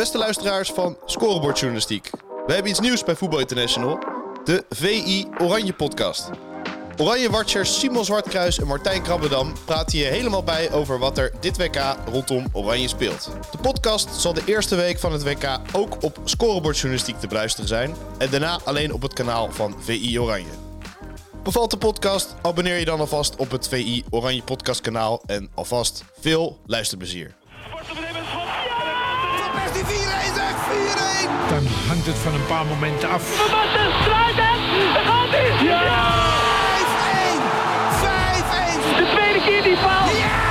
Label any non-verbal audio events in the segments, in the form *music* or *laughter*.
Beste luisteraars van Scorebordjournalistiek. We hebben iets nieuws bij Voetbal International. De VI Oranje podcast. Oranje Watchers Simon Zwartkruis en Martijn Krabbedam praten je helemaal bij over wat er dit WK rondom Oranje speelt. De podcast zal de eerste week van het WK ook op Scorebordjournalistiek te beluisteren zijn. En daarna alleen op het kanaal van VI Oranje. Bevalt de podcast? Abonneer je dan alvast op het VI Oranje podcast kanaal. En alvast veel luisterplezier. Persie 4-1 zeg, 4-1! Dan hangt het van een paar momenten af. Basten struit het! Daar gaat hij! Ja! 5-1! 5-1! De tweede keer die paal! Ja!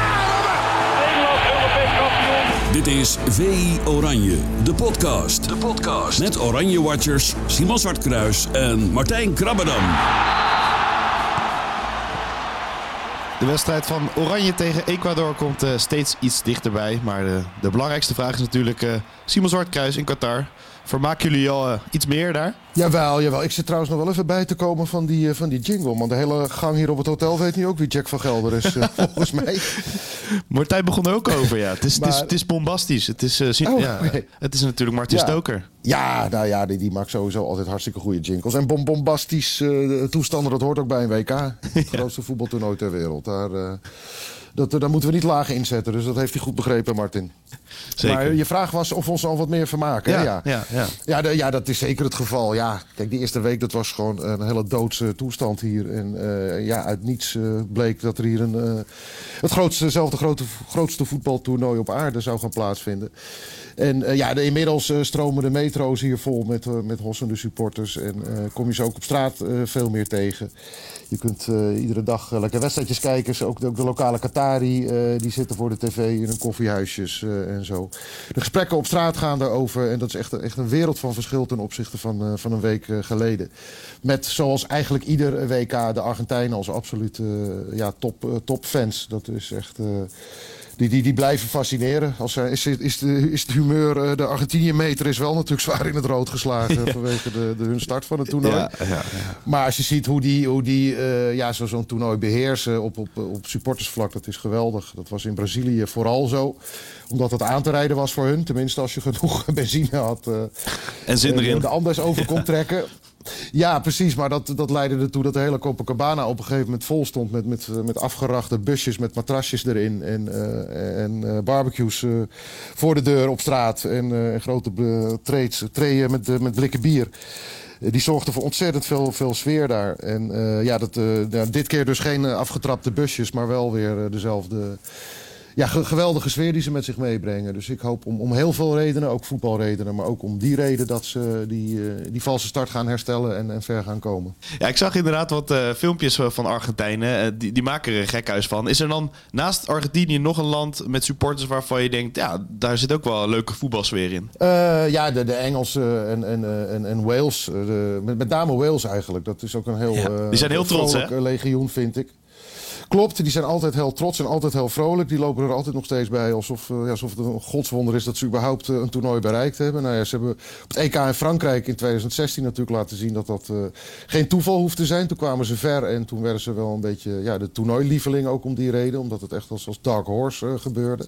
Dit is VI Oranje, de podcast. De podcast. Met Oranje Watchers Simon Zwartkruis en Martijn Krabbedam. De wedstrijd van Oranje tegen Ecuador komt eh, steeds iets dichterbij. Maar de, de belangrijkste vraag is natuurlijk eh, Simon Zwartkruis in Qatar. Vermaken jullie al eh, iets meer daar? Jawel, jawel. Ik zit trouwens nog wel even bij te komen van die, eh, van die jingle. Want de hele gang hier op het hotel weet nu ook wie Jack van Gelder is, eh, *laughs* volgens mij. Martijn begon er ook over, ja. Het is, het is, Maar- het is bombastisch. Het is, Oh, ja, het is natuurlijk Martin Ja. Stoker. Ja, nou ja, die, die maakt sowieso altijd hartstikke goede jingles. En bom bombastisch toestanden, dat hoort ook bij een WK. *laughs* Het grootste voetbaltoernooi ter wereld. Daar, dat, daar moeten we niet laag inzetten. Dus dat heeft hij goed begrepen, Martin. Zeker. Maar je vraag was of we ons al wat meer vermaken. Ja, ja, ja. Ja, de- ja, dat is zeker het geval. Ja, kijk, die eerste week dat was gewoon een hele doodse toestand hier. En eh, ja, uit niets eh, bleek dat er hier een, eh, het grootste, zelfde grote, grootste voetbaltoernooi op aarde zou gaan plaatsvinden. En ja, de, inmiddels stromen de metro's hier vol met, met hossende supporters. En kom je ze ook op straat veel meer tegen. Je kunt iedere dag lekker wedstrijdjes kijken. Ook de, ook de lokale Qatari, die zitten voor de tv in hun koffiehuisjes eh, en zo. De gesprekken op straat gaan daarover. En dat is echt, echt een wereld van verschil ten opzichte van, eh, van een week eh, geleden. Met zoals eigenlijk ieder WK de Argentijnen als absolute eh, ja, top, topfans. Dat is echt... die, die, die blijven fascineren. Als, is, is, de, is het humeur, eh, de Argentinië-meter is wel natuurlijk zwaar in het rood geslagen *laughs* vanwege de, de, hun start van het toernooi. Ja, ja. Maar als je ziet hoe die, hoe die eh, ja, zo- zo'n toernooi beheersen op, op, op supportersvlak, dat is geweldig. Dat was in Brazilië vooral zo. Omdat het aan te rijden was voor hun. Tenminste, als je genoeg *laughs* benzine had. eh, En zin erin. De Andes over kon trekken. *laughs* Ja, precies. Maar dat, dat leidde ertoe dat de hele Copacabana op een gegeven moment vol stond. Met, met, eh, met afgerachte busjes met matrasjes erin. En, eh, en eh, barbecues voor de deur op straat. En, grote trays, trayen met, met blikken bier. Die zorgde voor ontzettend veel, veel sfeer daar. En ja, dat, dit keer dus geen afgetrapte busjes, maar wel weer dezelfde ja, ge- geweldige sfeer die ze met zich meebrengen. Dus ik hoop om, om heel veel redenen, ook voetbalredenen, maar ook om die reden dat ze die, eh, die valse start gaan herstellen en, en ver gaan komen. Ja, ik zag inderdaad wat eh, filmpjes van Argentijnen. Eh, die, die maken er een gekhuis van. Is er dan naast Argentinië nog een land met supporters waarvan je denkt... ja, daar zit ook wel een leuke voetbalsfeer in? Eh, ja, de, de Engelsen en, en, eh, en, en Wales, eh, de, met, met name Wales eigenlijk. Dat is ook een heel, Ja, eh, die zijn heel trots, hè? eh, legioen, vind ik. Klopt, die zijn altijd heel trots en altijd heel vrolijk. Die lopen er altijd nog steeds bij alsof, eh, alsof het een godswonder is dat ze überhaupt eh, een toernooi bereikt hebben. Nou ja, ze hebben op het EK in Frankrijk in 2016 natuurlijk laten zien dat dat eh, geen toeval hoeft te zijn. Toen kwamen ze ver en toen werden ze wel een beetje ja, de toernooilieveling ook om die reden. Omdat het echt als, als Dark Horse gebeurde.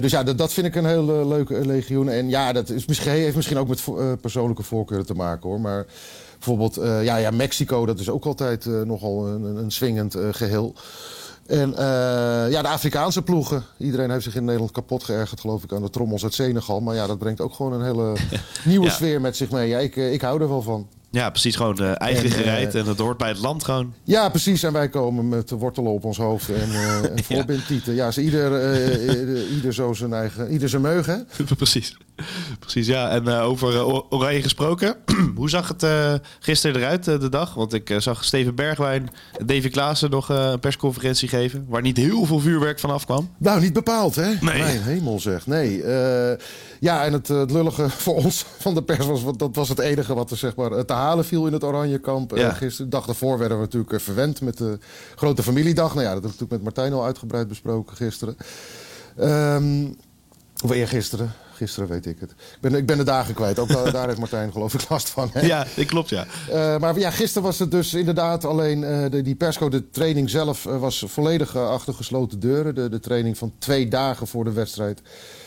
Dus ja, dat, dat vind ik een heel leuke legioen. En ja, dat is misschien, heeft misschien ook met persoonlijke voorkeuren te maken hoor. Maar bijvoorbeeld, eh, ja, ja, Mexico, dat is ook altijd eh, nogal een, een, swingend eh, geheel. En ja, de Afrikaanse ploegen. Iedereen heeft zich in Nederland kapot geërgerd, geloof ik, aan de trommels uit Senegal. Maar ja, dat brengt ook gewoon een hele *laughs* nieuwe Ja. sfeer met zich mee. Ja, ik, ik hou er wel van. Ja, precies. Gewoon eh, eigen En, eh, gereid en het hoort bij het land gewoon. Ja, precies. En wij komen met de wortelen op ons hoofd en, eh *laughs* en voorbindtieten. Ja, ze ieder, eh, eh, ieder zo zijn eigen, ieder zijn meug, hè? *laughs* precies. Precies, ja. En eh, over eh, Or- Oranje gesproken. *clears throat* Hoe zag het eh, gisteren eruit, eh, de dag? Want ik eh, zag Steven Bergwijn en Davy Klaassen nog eh, een persconferentie geven... waar niet heel veel vuurwerk van afkwam. Nou, niet bepaald, hè? Nee. Mijn hemel zeg. Nee. eh, ja, en het, eh, het lullige *laughs* voor ons van de pers was... dat was het enige wat er zeg maar, eh, halen viel in het Oranje kamp eh, Ja. gisteren. De dag daarvoor werden we natuurlijk eh, verwend met de grote familiedag. Nou ja, dat heb ik natuurlijk met Martijn al uitgebreid besproken gisteren. Ehm of eergisteren. Gisteren weet ik het. Ik ben, ik ben de dagen kwijt. Ook daar, *laughs* heeft Martijn geloof ik last van. Hè? Ja, dat klopt, ja. Eh, maar ja, gisteren was het dus inderdaad alleen eh, de, die persco. De training zelf was volledig achter gesloten deuren. De, de training van twee dagen voor de wedstrijd.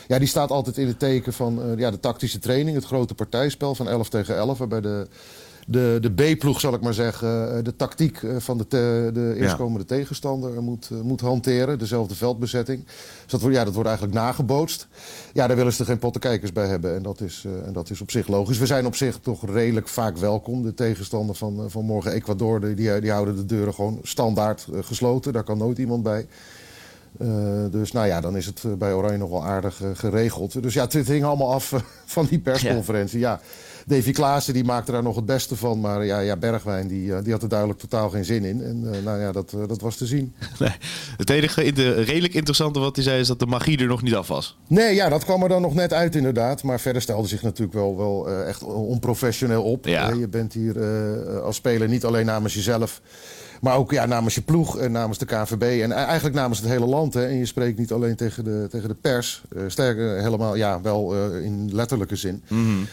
ja, die staat altijd in het teken van ja, de tactische training, het grote partijspel van 11 tegen 11. Waarbij de, de, de B-ploeg, zal ik maar zeggen, eh, de tactiek eh, van de, te- de eerstkomende tegenstander moet, eh, moet hanteren. Dezelfde veldbezetting. Dus dat wordt, ja, dat wordt eigenlijk nagebootst. Ja, daar willen ze er geen pottenkijkers bij hebben. En dat, is, en dat is op zich logisch. We zijn op zich toch redelijk vaak welkom. De tegenstander van, van morgen, Ecuador, die, die, houden de deuren gewoon standaard gesloten. Daar kan nooit iemand bij. Dus nou ja, dan is het bij Oranje nog wel aardig geregeld. Dus ja, het hing allemaal af *laughs* van die persconferentie. Ja. Davy Klaassen die maakte daar nog het beste van. Maar ja, ja Bergwijn die, eh, die had er duidelijk totaal geen zin in. En eh, nou ja, dat, eh, dat was te zien. *laughs* Nee. Het enige inter- redelijk interessante wat hij zei is dat de magie er nog niet af was. Nee, ja, dat kwam er dan nog net uit inderdaad. Maar verder stelde zich natuurlijk wel, wel echt onprofessioneel op. Ja. Je bent hier als speler niet alleen namens jezelf... maar ook ja, namens je ploeg en namens de KVB... en e- eigenlijk namens het hele land. Hè. En je spreekt niet alleen tegen de, tegen de pers. eh, sterker, helemaal, ja, wel eh, in letterlijke zin.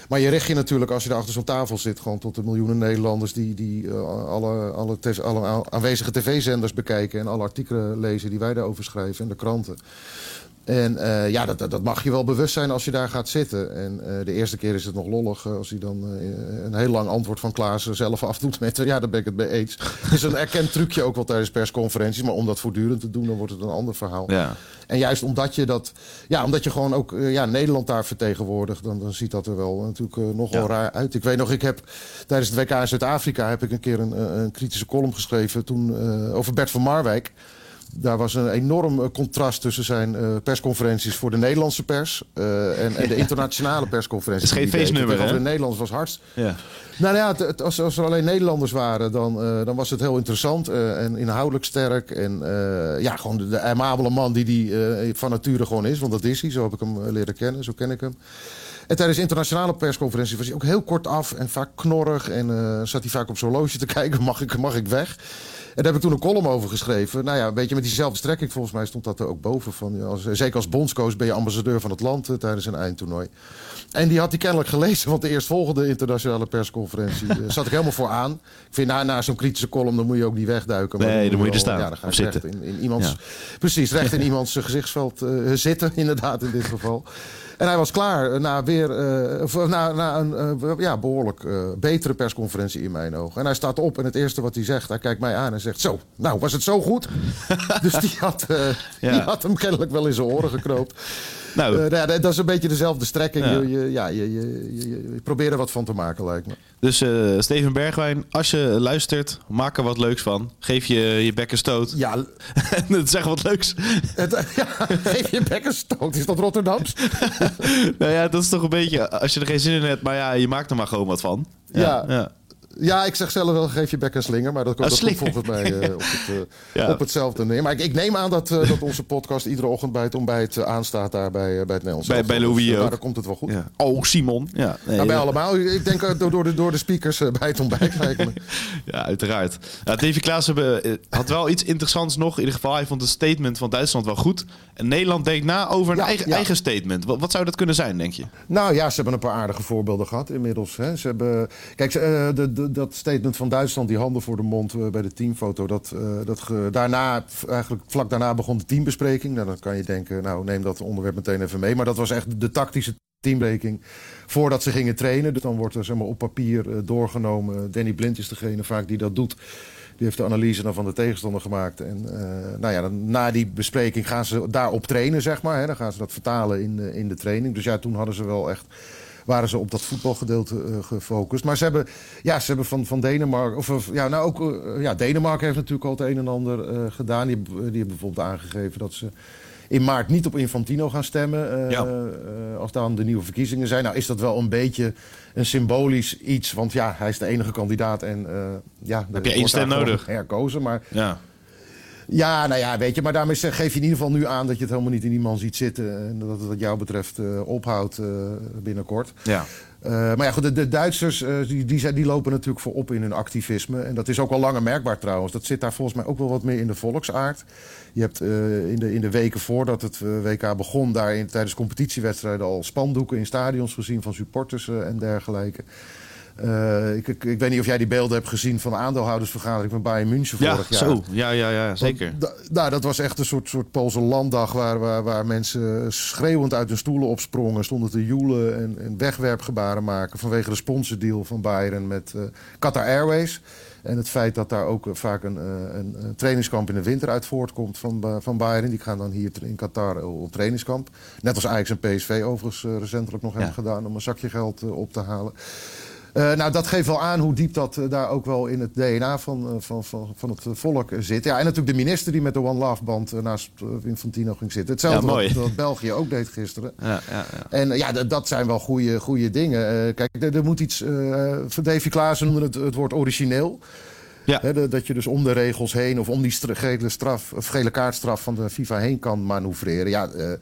Maar je richt je natuurlijk, als je daar achter zo'n tafel zit... gewoon tot de miljoenen Nederlanders... die, die eh, alle, alle, tv alle aanwezige tv-zenders bekijken... en alle artikelen lezen die wij daarover schrijven en de kranten. En eh, ja, dat, dat- dat mag je wel bewust zijn als je daar gaat zitten. En eh, de eerste keer is het nog lollig eh, als hij dan een heel lang antwoord van Klaas zelf afdoet met... ja, daar ben ik het mee eens. Het is *laughs* een erkend trucje ook wel tijdens persconferenties. Maar om dat voortdurend te doen, dan wordt het een ander verhaal. Ja. En juist omdat je dat, ja, omdat je gewoon ook ja, Nederland daar vertegenwoordigt, dan, dan ziet dat er wel natuurlijk nogal Ja. raar uit. Ik weet nog, ik heb tijdens het WK in Zuid-Afrika heb ik een keer een, een kritische column geschreven toen over Bert van Marwijk. Daar was een enorm eh, contrast tussen zijn eh, persconferenties voor de Nederlandse pers eh, en, en de *laughs* internationale persconferenties. Het is geen feestnummer, hè? de Nederlanders was hard. Ja. Nou ja, het, het- als, als er alleen Nederlanders waren, dan, dan was het heel interessant en inhoudelijk sterk. En ja, gewoon de, de amabele man die die van nature gewoon is. Want dat is hij, zo heb ik hem leren kennen, zo ken ik hem. En tijdens internationale persconferenties was hij ook heel kort af en vaak knorrig. En zat hij vaak op zijn horloge te *laughs* kijken, mag ik, mag ik weg? En daar heb ik toen een column over geschreven. Nou ja, een beetje met diezelfde strekking. Volgens mij stond dat er ook boven. Van, als, zeker als bondscoach ben je ambassadeur van het land eh, tijdens een eindtoernooi. En die had hij kennelijk gelezen, want de eerstvolgende internationale persconferentie eh, zat ik helemaal voor aan. Ik vind na, na zo'n kritische column, dan moet je ook niet wegduiken. maar Nee, dan moet je er staan. Ja, dan ga recht zitten. in, in iemands, Ja. *laughs* Precies, recht in iemands gezichtsveld eh, zitten, *laughs* inderdaad, in dit geval. En hij was klaar na weer eh, na, na een eh, ja, behoorlijk eh, betere persconferentie in mijn ogen. En hij staat op en het eerste wat hij zegt, hij kijkt mij aan en zegt: Zo, nou was het zo goed? *laughs* dus die had, Ja. die had hem kennelijk wel in zijn oren geknoopt. Nou, ja, dat is een beetje dezelfde strekking. Ja. Je, je, ja, je, je, je, je probeert er wat van te maken, lijkt me. dus eh, Steven Bergwijn, als je luistert, maak er wat leuks van. Geef je je bek een stoot. Ja, *laughs* en zeg wat leuks. het, *laughs* ja geef je bek een stoot. Is dat Rotterdams? *laughs* nou ja, dat is toch een beetje, als je er geen zin in hebt, maar ja, je maakt er maar gewoon wat van. Ja. ja. Ja, ik zeg zelf wel, geef je bek een slinger. Maar dat, komt- dat volgens mij eh, op, het, eh, *laughs* Ja. op hetzelfde neer. Maar ik, ik neem aan dat, eh, dat onze podcast iedere ochtend bij het ontbijt aanstaat daar bij, bij het Nederlands. Bij- bij Louis Dus, ook. dan komt het wel goed. Ja. Oh, Simon. Ja, nee, Nou, bij ja. allemaal. Ik denk door, de, door de speakers bij het ontbijt lijkt me. *laughs* Ja, uiteraard. Nou, Davy Klaassen eh, had wel iets interessants nog. In ieder geval, hij vond het statement van Duitsland wel goed. En Nederland denkt na over een Ja, eigen, ja. eigen statement. Wat, wat zou dat kunnen zijn, denk je? Nou ja, ze hebben een paar aardige voorbeelden gehad inmiddels. Hè. Ze hebben, kijk, ze, de, de- dat statement van Duitsland, die handen voor de mond eh, bij de teamfoto. Dat, eh, dat daarna, eigenlijk vlak daarna begon de teambespreking. Nou, dan kan je denken, nou neem dat onderwerp meteen even mee. Maar dat was echt de tactische teambespreking voordat ze gingen trainen. Dus dan wordt er zeg maar, op papier eh, doorgenomen. Danny Blind is degene vaak die dat doet. Die heeft de analyse dan van de tegenstander gemaakt. En nou ja, dan, na die bespreking gaan ze daarop trainen, zeg maar. Hè. Dan gaan ze dat vertalen in, in de training. Dus ja, toen hadden ze wel echt waren ze op dat voetbalgedeelte eh, gefocust. Maar ze hebben, ja, ze hebben van, van Denemarken... Of, ja, nou ook, eh, ja, Denemarken heeft natuurlijk al het een en ander eh, gedaan. Die, hebben- die hebben bijvoorbeeld aangegeven dat ze in maart niet op Infantino gaan stemmen. Ja. als dan de nieuwe verkiezingen zijn. Nou is dat wel een beetje een symbolisch iets. Want ja, hij is de enige kandidaat. En eh, ja, Heb je één stem nodig? Herkozen, maar... Ja. Ja, nou ja, weet je, maar daarmee geef je in ieder geval nu aan dat je het helemaal niet in die man ziet zitten. En dat het wat jou betreft eh, ophoudt eh, binnenkort. Ja. Eh, maar ja, goed, de, de Duitsers die, die, zijn, die lopen natuurlijk voorop in hun activisme. En dat is ook al langer merkbaar trouwens. Dat zit daar volgens mij ook wel wat meer in de volksaard. Je hebt in, de, in de weken voordat het WK begon... daar in, tijdens competitiewedstrijden al spandoeken in stadions gezien... van supporters en dergelijke. Eh, ik, ik, ik weet niet of jij die beelden hebt gezien van de aandeelhoudersvergadering van Bayern München Ja, vorig jaar. zo. Ja, ja, ja, zeker. Da- nou, dat was echt een soort, soort Poolse landdag waar, waar, waar mensen schreeuwend uit hun stoelen opsprongen, stonden te joelen en, en wegwerpgebaren maken vanwege de sponsordeal van Bayern met eh, Qatar Airways. En het feit dat daar ook eh, vaak een, een, een trainingskamp in de winter uit voortkomt van, van Bayern. Die gaan dan hier in Qatar op trainingskamp. Net als Ajax en PSV overigens recentelijk nog hebben gedaan om een zakje geld op te halen. Eh, nou, dat geeft wel aan hoe diep dat eh, daar ook wel in het DNA van, eh, van, van, van het volk zit. Ja, en natuurlijk de minister die met de One Love band naast Infantino ging zitten. Hetzelfde Ja, wat, wat België ook deed gisteren. Ja, ja, ja. En ja, dat zijn wel goede, goede dingen. Kijk, er, moet iets... van Davy Klaassen noemde het, het woord origineel. Ja. Dat je dus om de regels heen of om die gele, straf, gele kaartstraf van de FIFA heen kan manoeuvreren. Ja, eh,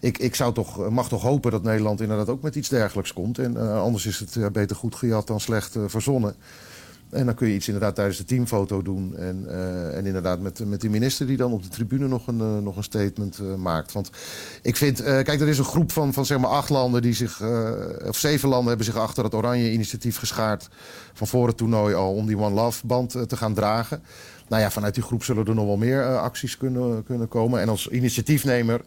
ik, ik zou toch, mag toch hopen dat Nederland inderdaad ook met iets dergelijks komt. En eh, anders is het beter goed gejat dan slecht eh, verzonnen. En dan kun je iets inderdaad tijdens de teamfoto doen. En, eh, en inderdaad met, met die minister die dan op de tribune nog een, eh, nog een statement eh, maakt. Want ik vind, kijk, er is een groep van, van zeg maar acht landen die zich, of zeven landen hebben zich achter het Oranje initiatief geschaard. Van voor het toernooi al om die One Love band eh, te gaan dragen. Nou ja, vanuit die groep zullen er nog wel meer acties kunnen, kunnen komen. En als initiatiefnemer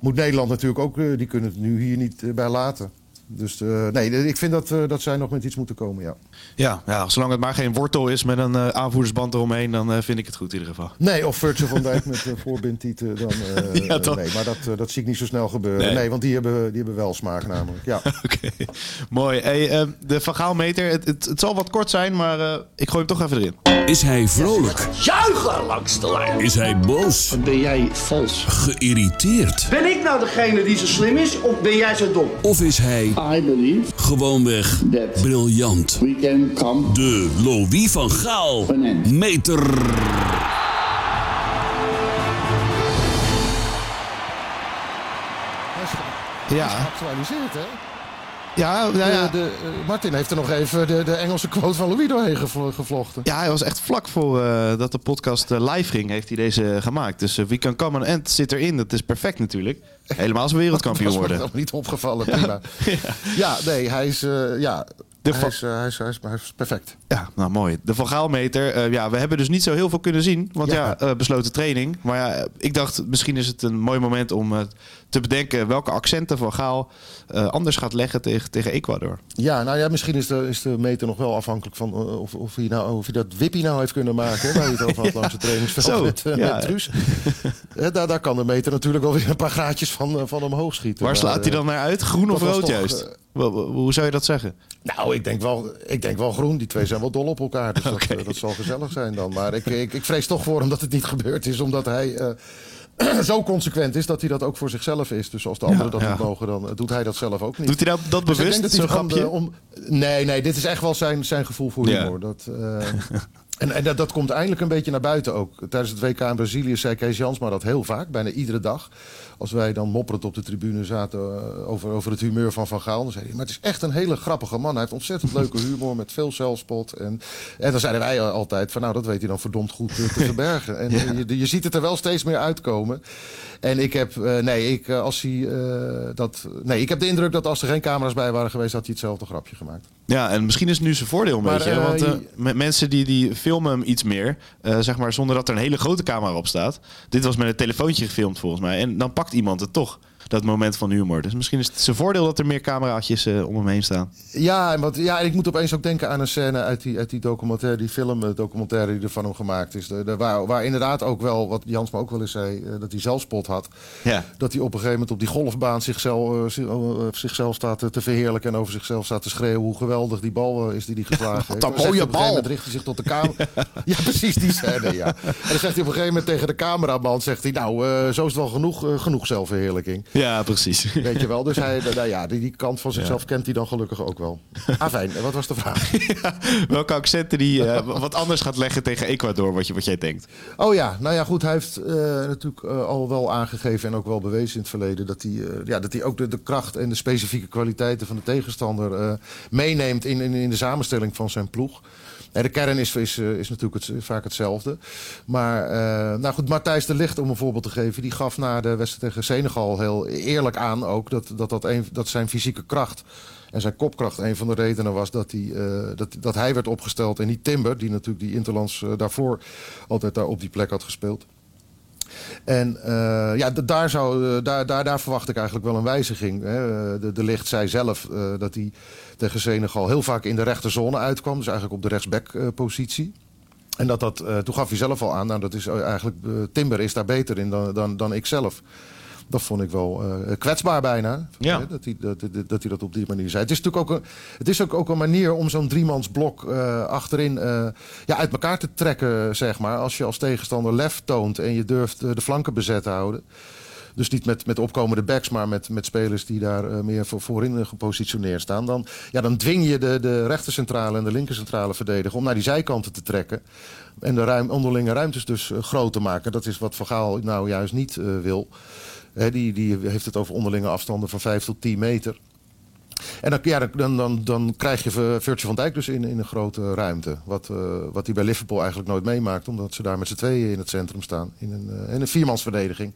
moet Nederland natuurlijk ook, die kunnen het nu hier niet bij laten. Dus eh, nee, ik vind dat, eh, dat zij nog met iets moeten komen, ja. Ja, ja, zolang het maar geen wortel is met een eh, aanvoerdersband eromheen, dan eh, vind ik het goed in ieder geval. Nee, of Virgil van Dijk met uh, voorbindtieten. Dan, *laughs* eh, Ja, nee, maar dat, dat zie ik niet zo snel gebeuren. Nee. Nee, want die hebben, die hebben wel smaak namelijk. Ja. *laughs* Oké, mooi. Hey, de Van Gaalmeter, het, het, het zal wat kort zijn, maar eh, ik gooi hem toch even erin. Is hij vrolijk? Juichen langs de lijn. Is hij boos? Ben jij vals? Geïrriteerd? Ben ik nou degene die zo slim is of ben jij zo dom? Of is hij I believe gewoonweg that briljant? we can come De Louis van Gaal meter. Ja, Geactualiseerd, hè? Ja, ja, ja. De, de, eh, Martin heeft er nog even de, de Engelse quote van Louis doorheen gevlo- gevlochten. Ja, hij was echt vlak voor eh, dat de podcast eh, live ging, heeft hij deze gemaakt. Dus eh, We Can Come an End zit erin. Dat is perfect natuurlijk. Helemaal als we wereldkampioen *laughs* Dat is me worden. nog niet opgevallen, prima. *laughs* ja. nee, hij is, ja, De hij, va- is, eh, hij, is, hij, is, hij is perfect. Ja, nou mooi. De Van Gaalmeter. eh, ja, we hebben dus niet zo heel veel kunnen zien. Want ja, Ja. eh, besloten training. Maar ja, ik dacht misschien is het een mooi moment om te bedenken welke accenten Van Gaal eh, anders gaat leggen tegen, tegen Ecuador. Ja, nou ja, misschien is de, is de meter nog wel afhankelijk van of, of, hij nou, of hij dat Wippie nou heeft kunnen maken. Waar je het over had langs het *laughs* trainingsveld Zo, met, ja. met Truus. Daar, daar kan de meter natuurlijk wel weer een paar graadjes van, van omhoog schieten. Waar Maar, slaat hij dan naar uit? Groen of rood juist? Hoe zou je dat zeggen? Nou, ik denk, wel, ik denk wel groen. Die twee zijn wel dol op elkaar. Dus *laughs* dat, eh, dat zal gezellig zijn dan. Maar ik, ik, ik vrees toch voor hem dat het niet gebeurd is. Omdat hij eh, *clears throat* zo consequent is dat hij dat ook voor zichzelf is. Dus als de anderen dat ja. niet mogen, dan eh, doet hij dat zelf ook niet. Doet hij dat, dat Dus bewust, dat zo'n grapje? om, nee, nee, dit is echt wel zijn, zijn gevoel voor Ja. humor. Dat, *laughs* en en dat, dat komt eindelijk een beetje naar buiten ook. Tijdens het WK in Brazilië zei Kees Jansma dat heel vaak, bijna iedere dag. Als wij dan mopperend op de tribune zaten eh, over, over het humeur van Van Gaal. Dan zei hij, maar het is echt een hele grappige man. Hij heeft ontzettend *laughs* leuke humor met veel zelfspot. En, en dan zeiden wij altijd van nou, dat weet hij dan verdomd goed eh, te *laughs* verbergen. En eh, je, je ziet het er wel steeds meer uitkomen. En ik heb, nee, ik, als hij, dat, nee, ik heb de indruk dat als er geen camera's bij waren geweest, had hij hetzelfde grapje gemaakt. Ja, en misschien is het nu zijn voordeel een Maar, beetje. want met mensen die, die filmen hem iets meer. zeg maar zonder dat er een hele grote camera op staat. Dit was met een telefoontje gefilmd volgens mij. En dan pakt iemand het toch. Dat moment van humor. Dus misschien is het zijn voordeel dat er meer cameraatjes eh, om hem heen staan. Ja, en wat, ja, en ik moet opeens ook denken aan een scène uit die, uit die documentaire, die film documentaire die er van hem gemaakt is. De, de- waar, waar inderdaad ook wel, wat Jans me ook wel eens zei, eh, dat hij zelfspot had. Ja. Dat hij op een gegeven moment op die golfbaan zichzelf, eh, zi- zichzelf staat te verheerlijken en over zichzelf staat te schreeuwen hoe geweldig die bal is die hij geslagen *laughs* heeft. hij mooie op een gegeven bal. moment richt hij zich tot de camera. *laughs* ja, precies die scène, ja. En dan zegt hij op een gegeven moment tegen de cameraman, zegt hij, nou, zo is het wel genoeg, genoeg zelfverheerlijking. Ja, precies. *laughs* Weet je wel, dus hij, *laughs* nou ja, die, die kant van zichzelf kent hij dan gelukkig ook wel. Ah, fijn. Wat was de vraag? *laughs* Welke accenten die eh, wat anders gaat leggen tegen Ecuador, wat, je, wat jij denkt. Oh ja, nou ja, goed. Hij heeft eh, natuurlijk eh, al wel aangegeven en ook wel bewezen in het verleden dat hij, ja, dat hij ook de, de kracht en de specifieke kwaliteiten van de tegenstander meeneemt in, in, in de samenstelling van zijn ploeg. De kern is, is, eh, natuurlijk het, vaak hetzelfde. Maar, eh, nou goed, Matthijs de Ligt, om een voorbeeld te geven, die gaf na de wedstrijd tegen Senegal heel eerlijk aan ook dat, dat, dat, dat zijn fysieke kracht en zijn kopkracht een van de redenen was dat hij, dat, dat hij werd opgesteld en niet Timber, die natuurlijk die Interlands daarvoor altijd daar op die plek had gespeeld. En uh, ja, daar, zou, daar, daar, daar verwacht ik eigenlijk wel een wijziging. Hè. De, de licht zei zelf dat hij tegen Senegal heel vaak in de rechterzone uitkwam. Dus eigenlijk op de rechtsback-positie. En dat dat, toen gaf hij zelf al aan, nou, dat is eigenlijk, Timber is daar beter in dan, dan, dan ik zelf. Dat vond ik wel uh, kwetsbaar bijna. Ja. Dat, hij, dat, dat, dat hij dat op die manier zei. Het is natuurlijk ook een, het is ook, ook een manier om zo'n driemansblok uh, achterin uh, ja, uit elkaar te trekken, zeg maar. Als je als tegenstander lef toont en je durft de flanken bezet te houden. Dus niet met, met opkomende backs, maar met, met spelers die daar uh, meer voor, voorin gepositioneerd staan. Dan, ja, dan dwing je de, de rechtercentrale en de linkercentrale verdediger om naar die zijkanten te trekken. En de ruim, onderlinge ruimtes dus uh, groot te maken. Dat is wat Van Gaal nou juist niet uh, wil. Die, heeft het over onderlinge afstanden van 5 tot 10 meter. En dan, ja, dan, dan, dan krijg je Virtue van Dijk dus in, in een grote ruimte. Wat, uh, wat bij Liverpool eigenlijk nooit meemaakt. Omdat ze daar met z'n tweeën in het centrum staan. In een, uh, in een viermansverdediging.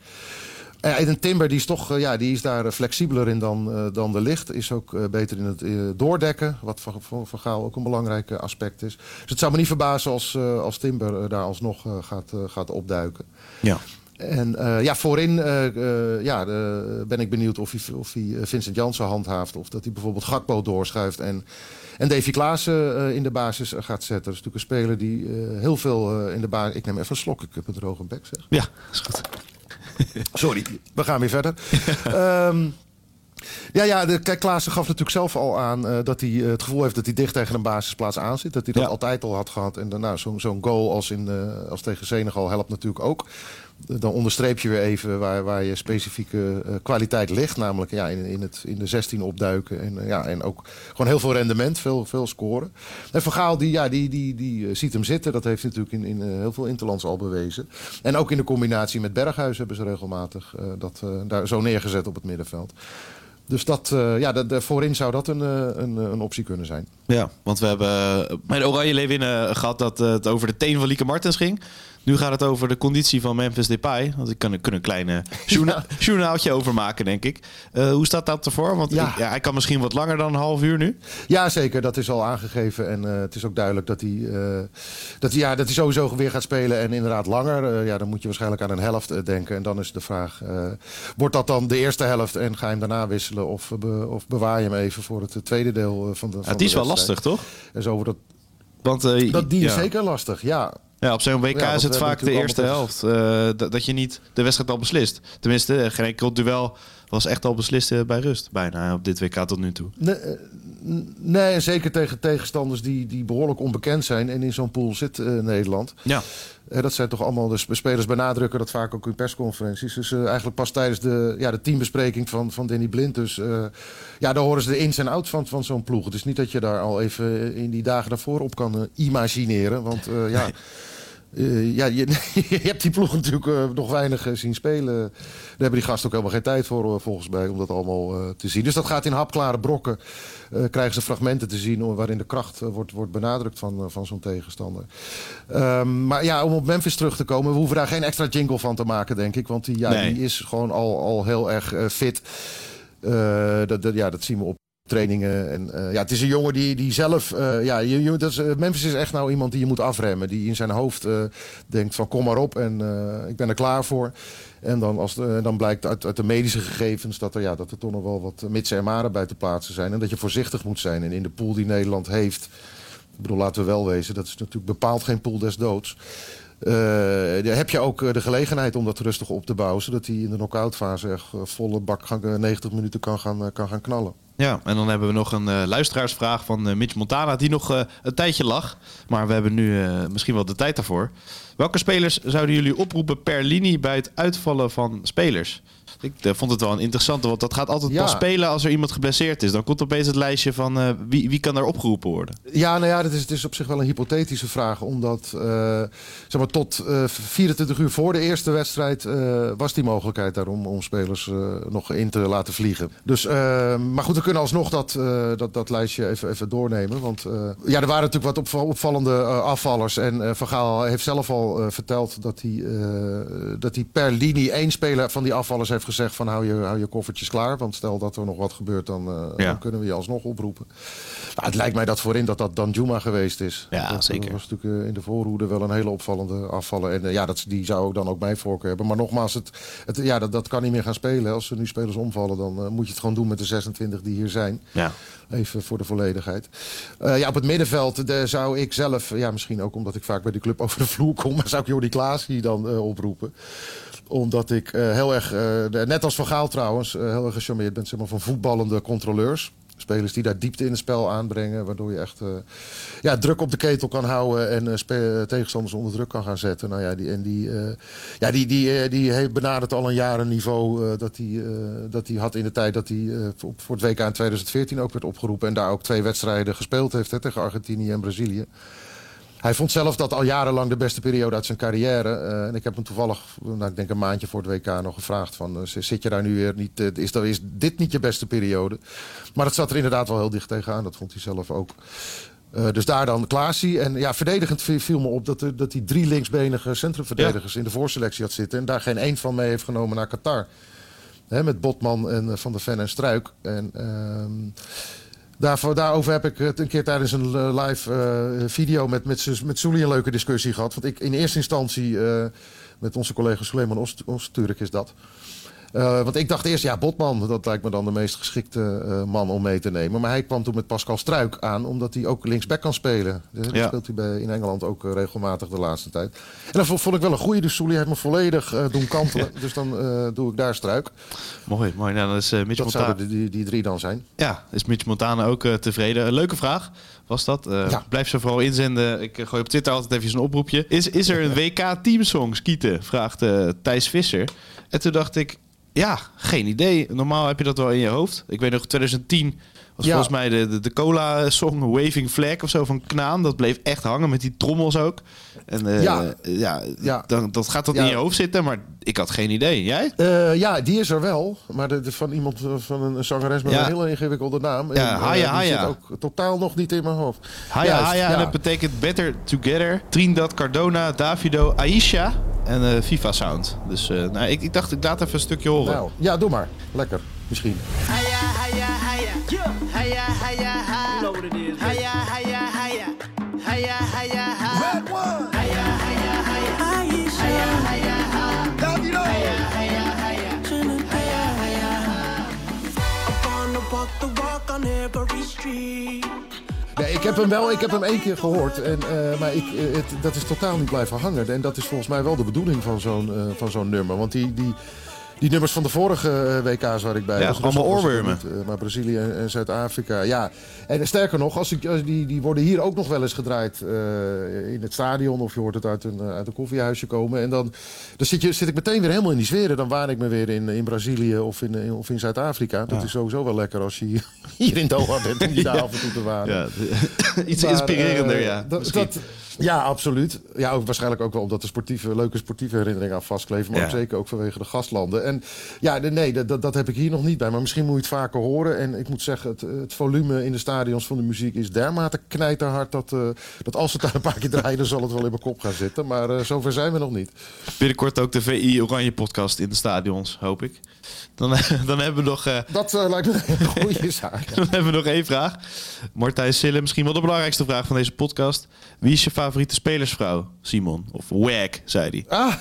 En Aiden Timber die is, toch, ja, die is daar flexibeler in dan, dan de licht. Is ook beter in het doordekken. Wat voor Gaal ook een belangrijk aspect is. Dus het zou me niet verbazen als, als Timber daar alsnog gaat, gaat opduiken. Ja. En uh, ja, voorin uh, uh, ja, ben ik benieuwd of hij, of hij Vincent Janssen handhaaft. Of dat hij bijvoorbeeld Gakpo doorschuift. En, en Davy Klaassen in de basis gaat zetten. Dat is natuurlijk een speler die heel veel in de basis... Ik neem even een slok, ik heb een droge bek zeg. Ja, is goed. *laughs* Sorry, we gaan weer verder. um, *laughs* ja, ja de, kijk, Klaassen gaf natuurlijk zelf al aan uh, dat hij uh, het gevoel heeft dat hij dicht tegen een basisplaats aan zit. Dat hij dat Ja. altijd al had gehad. En daarna zo'n zo'n goal als, in, uh, als tegen Senegal helpt natuurlijk ook. Dan onderstreep je weer even waar, waar je specifieke uh, kwaliteit ligt. Namelijk ja, in, in, het, in de 16 opduiken. En, uh, ja, en ook gewoon heel veel rendement, veel, veel scoren. En Van Gaal die, ja, die, die, die uh, ziet hem zitten. Dat heeft natuurlijk in, in heel veel interlands al bewezen. En ook in de combinatie met Berghuis hebben ze regelmatig dat daar zo neergezet op het middenveld. Dus dat, ja, de, de, voorin zou dat een, een, een optie kunnen zijn. Ja, want we hebben bij Oranje Leeuwinnen gehad dat het over de teen van Lieke Martens ging. Nu gaat het over de conditie van Memphis Depay. Want ik kan, kan een klein journa *laughs* ja. journaaltje over maken, denk ik. Uh, hoe staat dat ervoor? Want ja. Ik, ja, hij kan misschien wat langer dan een half uur nu. Ja, zeker. Dat is al aangegeven. En uh, het is ook duidelijk dat hij, uh, dat, hij, ja, dat hij sowieso weer gaat spelen. En inderdaad langer. ja, dan moet je waarschijnlijk aan een helft denken. En dan is de vraag, wordt dat dan de eerste helft en ga je hem daarna wisselen? Of, be, of bewaar je hem even voor het tweede deel van de van Het is de wel lastig, toch? En zo wordt dat... Want, dat die is zeker lastig, ja. Ja, op zo'n WK ja, is het vaak de eerste helft. Uh, dat, je niet de wedstrijd al beslist. Tenminste, geen enkel duel was echt al beslist bij rust. Bijna op dit WK tot nu toe. Nee, nee en zeker tegen tegenstanders die, die behoorlijk onbekend zijn. En in zo'n pool zit uh, Nederland. Ja. Uh, dat zijn toch allemaal de spelers benadrukken dat vaak ook in persconferenties. Dus eigenlijk pas tijdens de, ja, de teambespreking van, van Danny Blind. Dus ja, daar horen ze de ins en outs van, van zo'n ploeg. Het is niet dat je daar al even in die dagen daarvoor op kan imagineren. Want ja. Uh, ja, je, *laughs* je, hebt die ploeg natuurlijk uh, nog weinig uh, zien spelen. Daar hebben die gasten ook helemaal geen tijd voor, volgens mij, om dat allemaal te zien. Dus dat gaat in hapklare brokken. krijgen ze fragmenten te zien waarin de kracht wordt, wordt benadrukt van, van zo'n tegenstander. Um, maar ja, om op Memphis terug te komen, we hoeven daar geen extra jingle van te maken, denk ik. Want die, ja, nee. die is gewoon al, al heel erg fit. dat, dat, ja, dat zien we op trainingen. En, uh, ja, het is een jongen die, die zelf... Uh, ja, je, je, dat uh, Memphis is echt nou iemand die je moet afremmen. Die in zijn hoofd denkt van kom maar op en ik ben er klaar voor. En dan, als de, dan blijkt uit, uit de medische gegevens dat er, ja, dat er toch nog wel wat mitsen en maren bij te plaatsen zijn. En dat je voorzichtig moet zijn. En in de pool die Nederland heeft... Ik bedoel, laten we wel wezen, dat is natuurlijk bepaald geen pool des doods. Uh, heb je ook de gelegenheid om dat rustig op te bouwen... zodat hij in de knock-out fase echt volle bak 90 minuten kan gaan, kan gaan knallen. Ja, en dan hebben we nog een uh, luisteraarsvraag van uh, Mitch Montana... die nog uh, een tijdje lag, maar we hebben nu misschien wel de tijd daarvoor. Welke spelers zouden jullie oproepen per linie bij het uitvallen van spelers? Ik vond het wel een interessante, want dat gaat altijd ja. pas spelen als er iemand geblesseerd is. Dan komt opeens het lijstje van uh, wie, wie kan daar opgeroepen worden. Ja, nou ja, dat is, het is op zich wel een hypothetische vraag. Omdat uh, zeg maar, tot uh, 24 uur voor de eerste wedstrijd was die mogelijkheid daarom om spelers nog in te laten vliegen. Dus, maar goed, we kunnen alsnog dat, dat, dat lijstje even, even doornemen. Want ja, er waren natuurlijk wat opvallende afvallers. En Van Gaal heeft zelf al eh, verteld dat hij, eh, dat hij per linie één speler van die afvallers heeft gezegd van hou je, hou je koffertjes klaar. Want stel dat er nog wat gebeurt, dan, eh, Ja. dan kunnen we je alsnog oproepen. Nou, het lijkt mij dat voorin dat dat dan Juma geweest is. Ja, dat, zeker. Dat was natuurlijk eh, in de voorhoede wel een hele opvallende afvaller. En eh, ja, dat, die zou ook dan ook mijn voorkeur hebben. Maar nogmaals, het, het, ja, dat, dat kan niet meer gaan spelen. Als er nu spelers omvallen, dan eh, moet je het gewoon doen met de 26 die hier zijn. Ja. Even voor de volledigheid. Eh, ja, op het middenveld eh, zou ik zelf, ja, misschien ook omdat ik vaak bij die club over de vloer kom, *laughs* maar zou ik Jordi Klaas hier dan eh, oproepen. Omdat ik eh, heel erg, eh, net als Van Gaal trouwens, eh, heel erg gecharmeerd ben zeg maar, van voetballende controleurs. Spelers die daar diepte in het spel aanbrengen, waardoor je echt ja, druk op de ketel kan houden en tegenstanders onder druk kan gaan zetten. Nou ja, die, en die, eh, ja, die, die, die heeft benadert al een jaar een niveau dat hij dat hij had in de tijd dat hij voor, voor het WK in 2014 ook werd opgeroepen. En daar ook twee wedstrijden gespeeld heeft hè, tegen Argentinië en Brazilië. Hij vond zelf dat al jarenlang de beste periode uit zijn carrière. Eh, en ik heb hem toevallig, nou, ik denk een maandje voor het WK, nog gevraagd: van, eh, zit je daar nu weer niet? eh, is, dat, is dit niet je beste periode? Maar het zat er inderdaad wel heel dicht tegenaan. Dat vond hij zelf ook. Dus daar dan Klaasie. En ja, verdedigend viel, me op dat, er, dat hij drie linksbenige centrumverdedigers in de voorselectie had zitten. En daar geen één van mee heeft genomen naar Qatar. Hè, met Botman en Van der Ven en Struik. En ehm, daarvoor, daarover heb ik het een keer tijdens een eh, live eh, video met, met, met een leuke discussie gehad. Want ik in eerste instantie, eh, met onze collega Suleiman Oosturk is dat. Eh, want ik dacht eerst, ja, Botman, dat lijkt me dan de meest geschikte eh, man om mee te nemen. Maar hij kwam toen met Pascal Struik aan, omdat hij ook linksback kan spelen. Dat Ja. speelt hij bij, in Engeland ook eh, regelmatig de laatste tijd. En dat vond, ik wel een goede. Dus Soelie heeft me volledig eh, doen kantelen. *laughs* Dus dan eh, doe ik daar Struik. Mooi, mooi. Nou, dan is eh Mitch Dat Montana... zouden die, die, drie dan zijn. Ja, is Mitch Montana ook eh, tevreden? Een leuke vraag was dat. Eh, Ja. Blijf ze vooral inzenden. Ik eh, gooi op Twitter altijd even een oproepje. Is, is er een *laughs* WK teamsong skieten? Vraagt eh, Thijs Visser. En toen dacht ik, ja, geen idee. Normaal heb je dat wel in je hoofd. Ik weet nog, 2010 was Ja. volgens mij de, de, de cola-song Waving Flag of zo van Knaan. Dat bleef echt hangen met die trommels ook. En eh, Ja. ja, Ja. Dan, dat gaat dat Ja. in je hoofd zitten, maar ik had geen idee. Jij? Eh, ja, die is er wel. Maar de, de- van iemand eh, van een zangeres met een hele ingewikkelde naam. Ja, En, Haya, die Haya. zit ook totaal nog niet in mijn hoofd. Haya, Haya, en dat betekent Better Together. Trinidad, Cardona, Davido, Aisha en eh FIFA Sound. Dus eh, nou, ik, ik dacht, ik laat even een stukje horen. Nou, ja, doe maar. Lekker, misschien. You know what it is. Aisha. Walk the walk on every street. Ik heb hem wel, ik heb hem één keer gehoord. En, eh, maar ik, eh, het, dat is totaal niet blijven hangen. En dat is volgens mij wel de bedoeling van zo'n eh, van zo'n nummer. Want die, die, die nummers van de vorige WK's waar ik bij Ja, was. allemaal oorwormen. maar Brazilië en, Zuid-Afrika, ja. En sterker nog, als ik, als die, die worden hier ook nog wel eens gedraaid in het stadion. Of je hoort het uit een, uit een koffiehuisje komen. En dan, dan zit, je, zit ik meteen weer helemaal in die sfeer. Dan waan ik me weer in, in Brazilië of in, in- of in Zuid-Afrika. Dat is sowieso wel lekker als je hier- in Doha bent om je daar af en toe te *laughs* wanen. Ja, *laughs* iets Maar, inspirerender, eh, ja. dat- misschien. dat- ja, absoluut. Ja, ook waarschijnlijk ook wel omdat er sportieve, leuke sportieve herinneringen aan vastkleven. Maar Ja. ook zeker ook vanwege de gastlanden. En ja, de- nee, dat, dat, dat heb ik hier nog niet bij. Maar misschien moet je het vaker horen. En ik moet zeggen, het, het volume in de stadions van de muziek is dermate knijterhard... dat, eh, dat als het daar een paar keer draaien, dan zal het wel in mijn kop gaan zitten. Maar eh, zover zijn we nog niet. Binnenkort ook de VI Oranje podcast in de stadions, hoop ik. Dan, *laughs* dan hebben we nog... eh, Dat lijkt me een goede *laughs* zaak. Dan hebben we nog één vraag. Martijn Sille, misschien wel de belangrijkste vraag van deze podcast. Wie is je favoriete spelersvrouw, Simon? Of WAG, zei hij. Ah,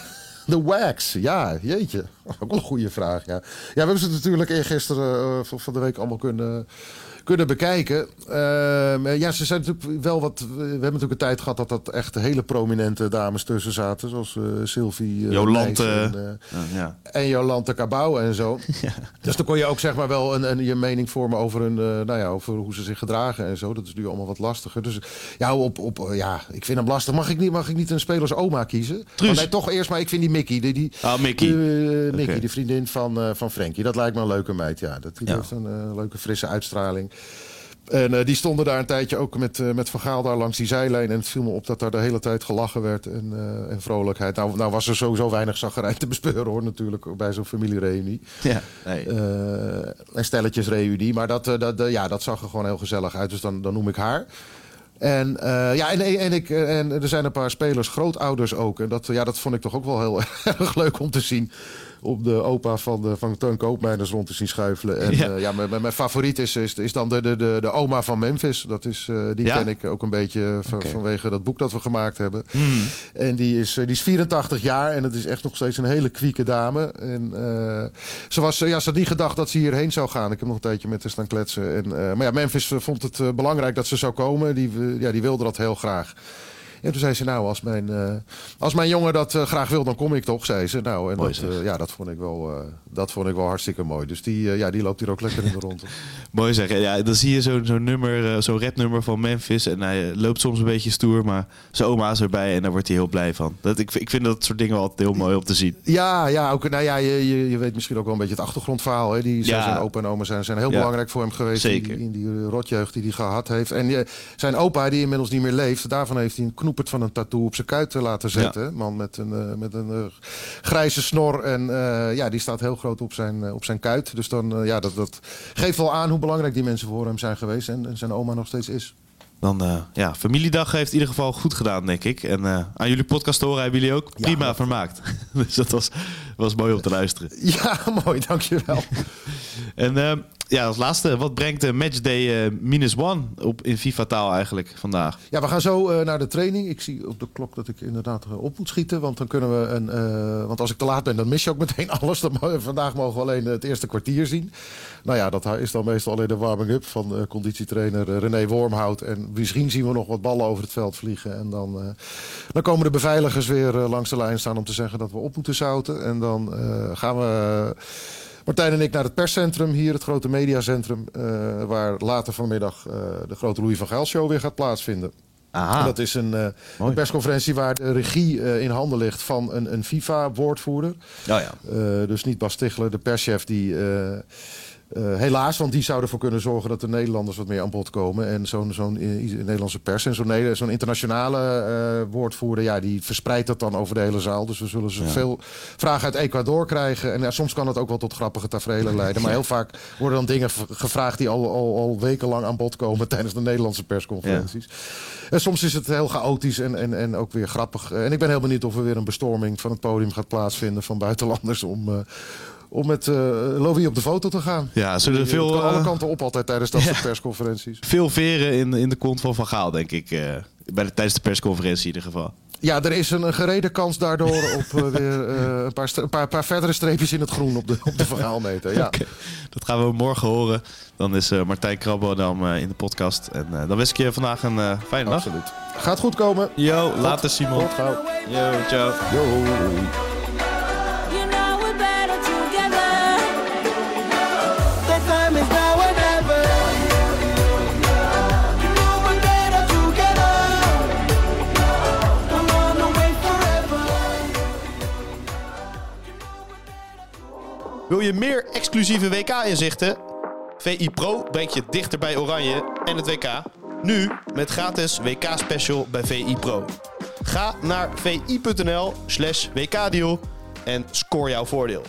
de wax. Ja, jeetje. Ook een goede vraag, ja. Ja, we hebben ze natuurlijk eergisteren eh, van- van de week allemaal kunnen, kunnen bekijken. Ehm, ja, ze zijn natuurlijk wel wat... We hebben natuurlijk een tijd gehad dat dat echt hele prominente dames tussen zaten. Zoals eh, Sylvie eh, Jolante. En, eh, ja. en Jolante Cabau en zo. *laughs* Dus dan kon je ook zeg maar wel een, een, je mening vormen over, eh, nou ja, over hoe ze zich gedragen en zo. Dat is nu allemaal wat lastiger. Dus ja, op, op, ja ik vind hem lastig. Mag ik niet, mag ik niet een spelers oma kiezen? Truus. Nee, toch eerst maar. Ik vind die Mickey. Die, die, Ah, Mickey. die, Mickey, de vriendin van, van Frankie. Dat lijkt me een leuke meid, ja. Dat, die Ja. heeft een leuke frisse uitstraling. En eh, die stonden daar een tijdje ook met, eh, met Van Gaal daar langs die zijlijn. En het viel me op dat daar de hele tijd gelachen werd en, eh, en vrolijkheid. Nou, nou was er sowieso weinig zaggerijn te bespeuren hoor, natuurlijk, bij zo'n familiereunie. ja. Nee. En stelletjes reunie. Maar dat, dat, ja, dat zag er gewoon heel gezellig uit. Dus dan, dan noem ik haar. En, ja, en, en, ik, en er zijn een paar spelers, grootouders ook. En dat, ja, dat vond ik toch ook wel heel *laughs* erg leuk om te zien. Om de opa van, de, van Teun Koopmeiners rond te zien schuifelen. En Ja. ja, ja mijn, mijn- favoriet is, is, is dan de, de, de, de oma van Memphis. Dat is, eh, die Ja? ken ik ook een beetje van, vanwege dat boek dat we gemaakt hebben. Hmm. En die is, eh, die is 84 jaar en het is echt nog steeds een hele kwieke dame. En eh, ze, was, eh, ja, ze had niet gedacht dat ze hierheen zou gaan. Ik heb nog een tijdje met haar staan kletsen. En, eh, maar ja, Memphis eh, vond het eh, belangrijk dat ze zou komen. Die, eh, ja, die wilde dat heel graag. En toen zei ze, nou, als mijn, eh, als mijn jongen dat eh, graag wil, dan kom ik toch, zei ze. Nou, en Mooi dat, eh, ja, dat, vond ik wel, dat vond ik wel hartstikke mooi. Dus die, ja, die loopt hier ook lekker in de ronde. *laughs* Mooi zeggen. Ja, dan zie je zo'n zo'n nummer, zo'n rapnummer van Memphis. En hij loopt soms een beetje stoer, maar zijn oma is erbij en daar wordt hij heel blij van. Dat, ik, ik vind dat soort dingen wel altijd heel mooi om te zien. Ja, ja, ook, nou ja je, je, je weet misschien ook wel een beetje het achtergrondverhaal. Hè? Die, Ja. Zijn opa en oma zijn, zijn heel Ja. belangrijk voor hem geweest Zeker. In, die, in die rotjeugd die hij gehad heeft. En zijn opa, die inmiddels niet meer leeft, daarvan heeft hij een knoepert van een tattoo op zijn kuit eh, laten zetten. Man met een, eh, met een eh, grijze snor. En eh, ja, die staat heel groot op zijn, op zijn kuit. Dus dan, ja, dat, dat geeft wel aan hoe belangrijk die mensen voor hem zijn geweest. En, en zijn oma nog steeds is. Dan, ja, familiedag heeft in ieder geval goed gedaan, denk ik. En aan jullie podcast horen hebben jullie ook prima vermaakt. *laughs* dus dat was, was mooi om te luisteren. Ja, *laughs* mooi, dankjewel. En ja, als laatste, wat brengt de matchday eh, minus one op in FIFA-taal eigenlijk vandaag? Ja, we gaan zo eh, naar de training. Ik zie op de klok dat ik inderdaad eh, op moet schieten. Want dan kunnen we een. eh, want als ik te laat ben, dan mis je ook meteen *laughs* alles. Dan, vandaag mogen we alleen het eerste kwartier zien. Nou ja, dat is dan meestal alleen de warming-up van eh, conditietrainer eh, René Wormhout. En misschien zien we nog wat ballen over het veld vliegen. En dan, eh, dan komen de beveiligers weer eh, langs de lijn staan om te zeggen dat we op moeten zouten. En dan eh, gaan we. Martijn en ik naar het perscentrum hier, het grote mediacentrum. eh, waar later vanmiddag eh, de grote Louis van Gaal show weer gaat plaatsvinden. Aha. En dat is een, eh, een persconferentie waar de regie in handen ligt van een, een FIFA-woordvoerder. Oh ja. Dus niet Bas Tichler, de perschef die... eh, helaas, want die zou ervoor kunnen zorgen dat de Nederlanders wat meer aan bod komen. En zo'n zo'n eh, Nederlandse pers en zo'n internationale eh, woordvoerder, ja, die verspreidt dat dan over de hele zaal. Dus we zullen zoveel vragen uit Ecuador krijgen. En ja, soms kan het ook wel tot grappige tafereelen leiden. Maar heel vaak worden dan dingen gevraagd die al, al, al wekenlang aan bod komen *laughs* tijdens de Nederlandse persconferenties. En soms is het heel chaotisch en, en, en ook weer grappig. En ik ben heel benieuwd of er weer een bestorming van het podium gaat plaatsvinden van buitenlanders om, om met eh Louis op de foto te gaan. Ja, zullen er veel, kan alle eh, kanten op altijd tijdens dat *laughs* soort persconferenties. Veel veren in, in de kont van Van Gaal, denk ik. eh, bij de, tijdens de persconferentie in ieder geval. Ja, er is een, een gereden kans daardoor *laughs* op eh, weer eh, een, paar, een paar, paar verdere streepjes in het groen op de, op de verhaalmeter. Ja. *laughs* Dat gaan we morgen horen. Dan is eh, Martijn Krabberdam eh in de podcast. En eh, dan wens ik je vandaag een eh, fijne dag. Absoluut. Gaat goed komen. Yo, later Simon. Tot gauw. Yo, ciao. Yo. Wil je meer exclusieve WK-inzichten? VI Pro brengt je dichter bij Oranje en het WK. Nu met gratis WK-special bij VI Pro. Ga naar vi.nl slash WK-deal en score jouw voordeel.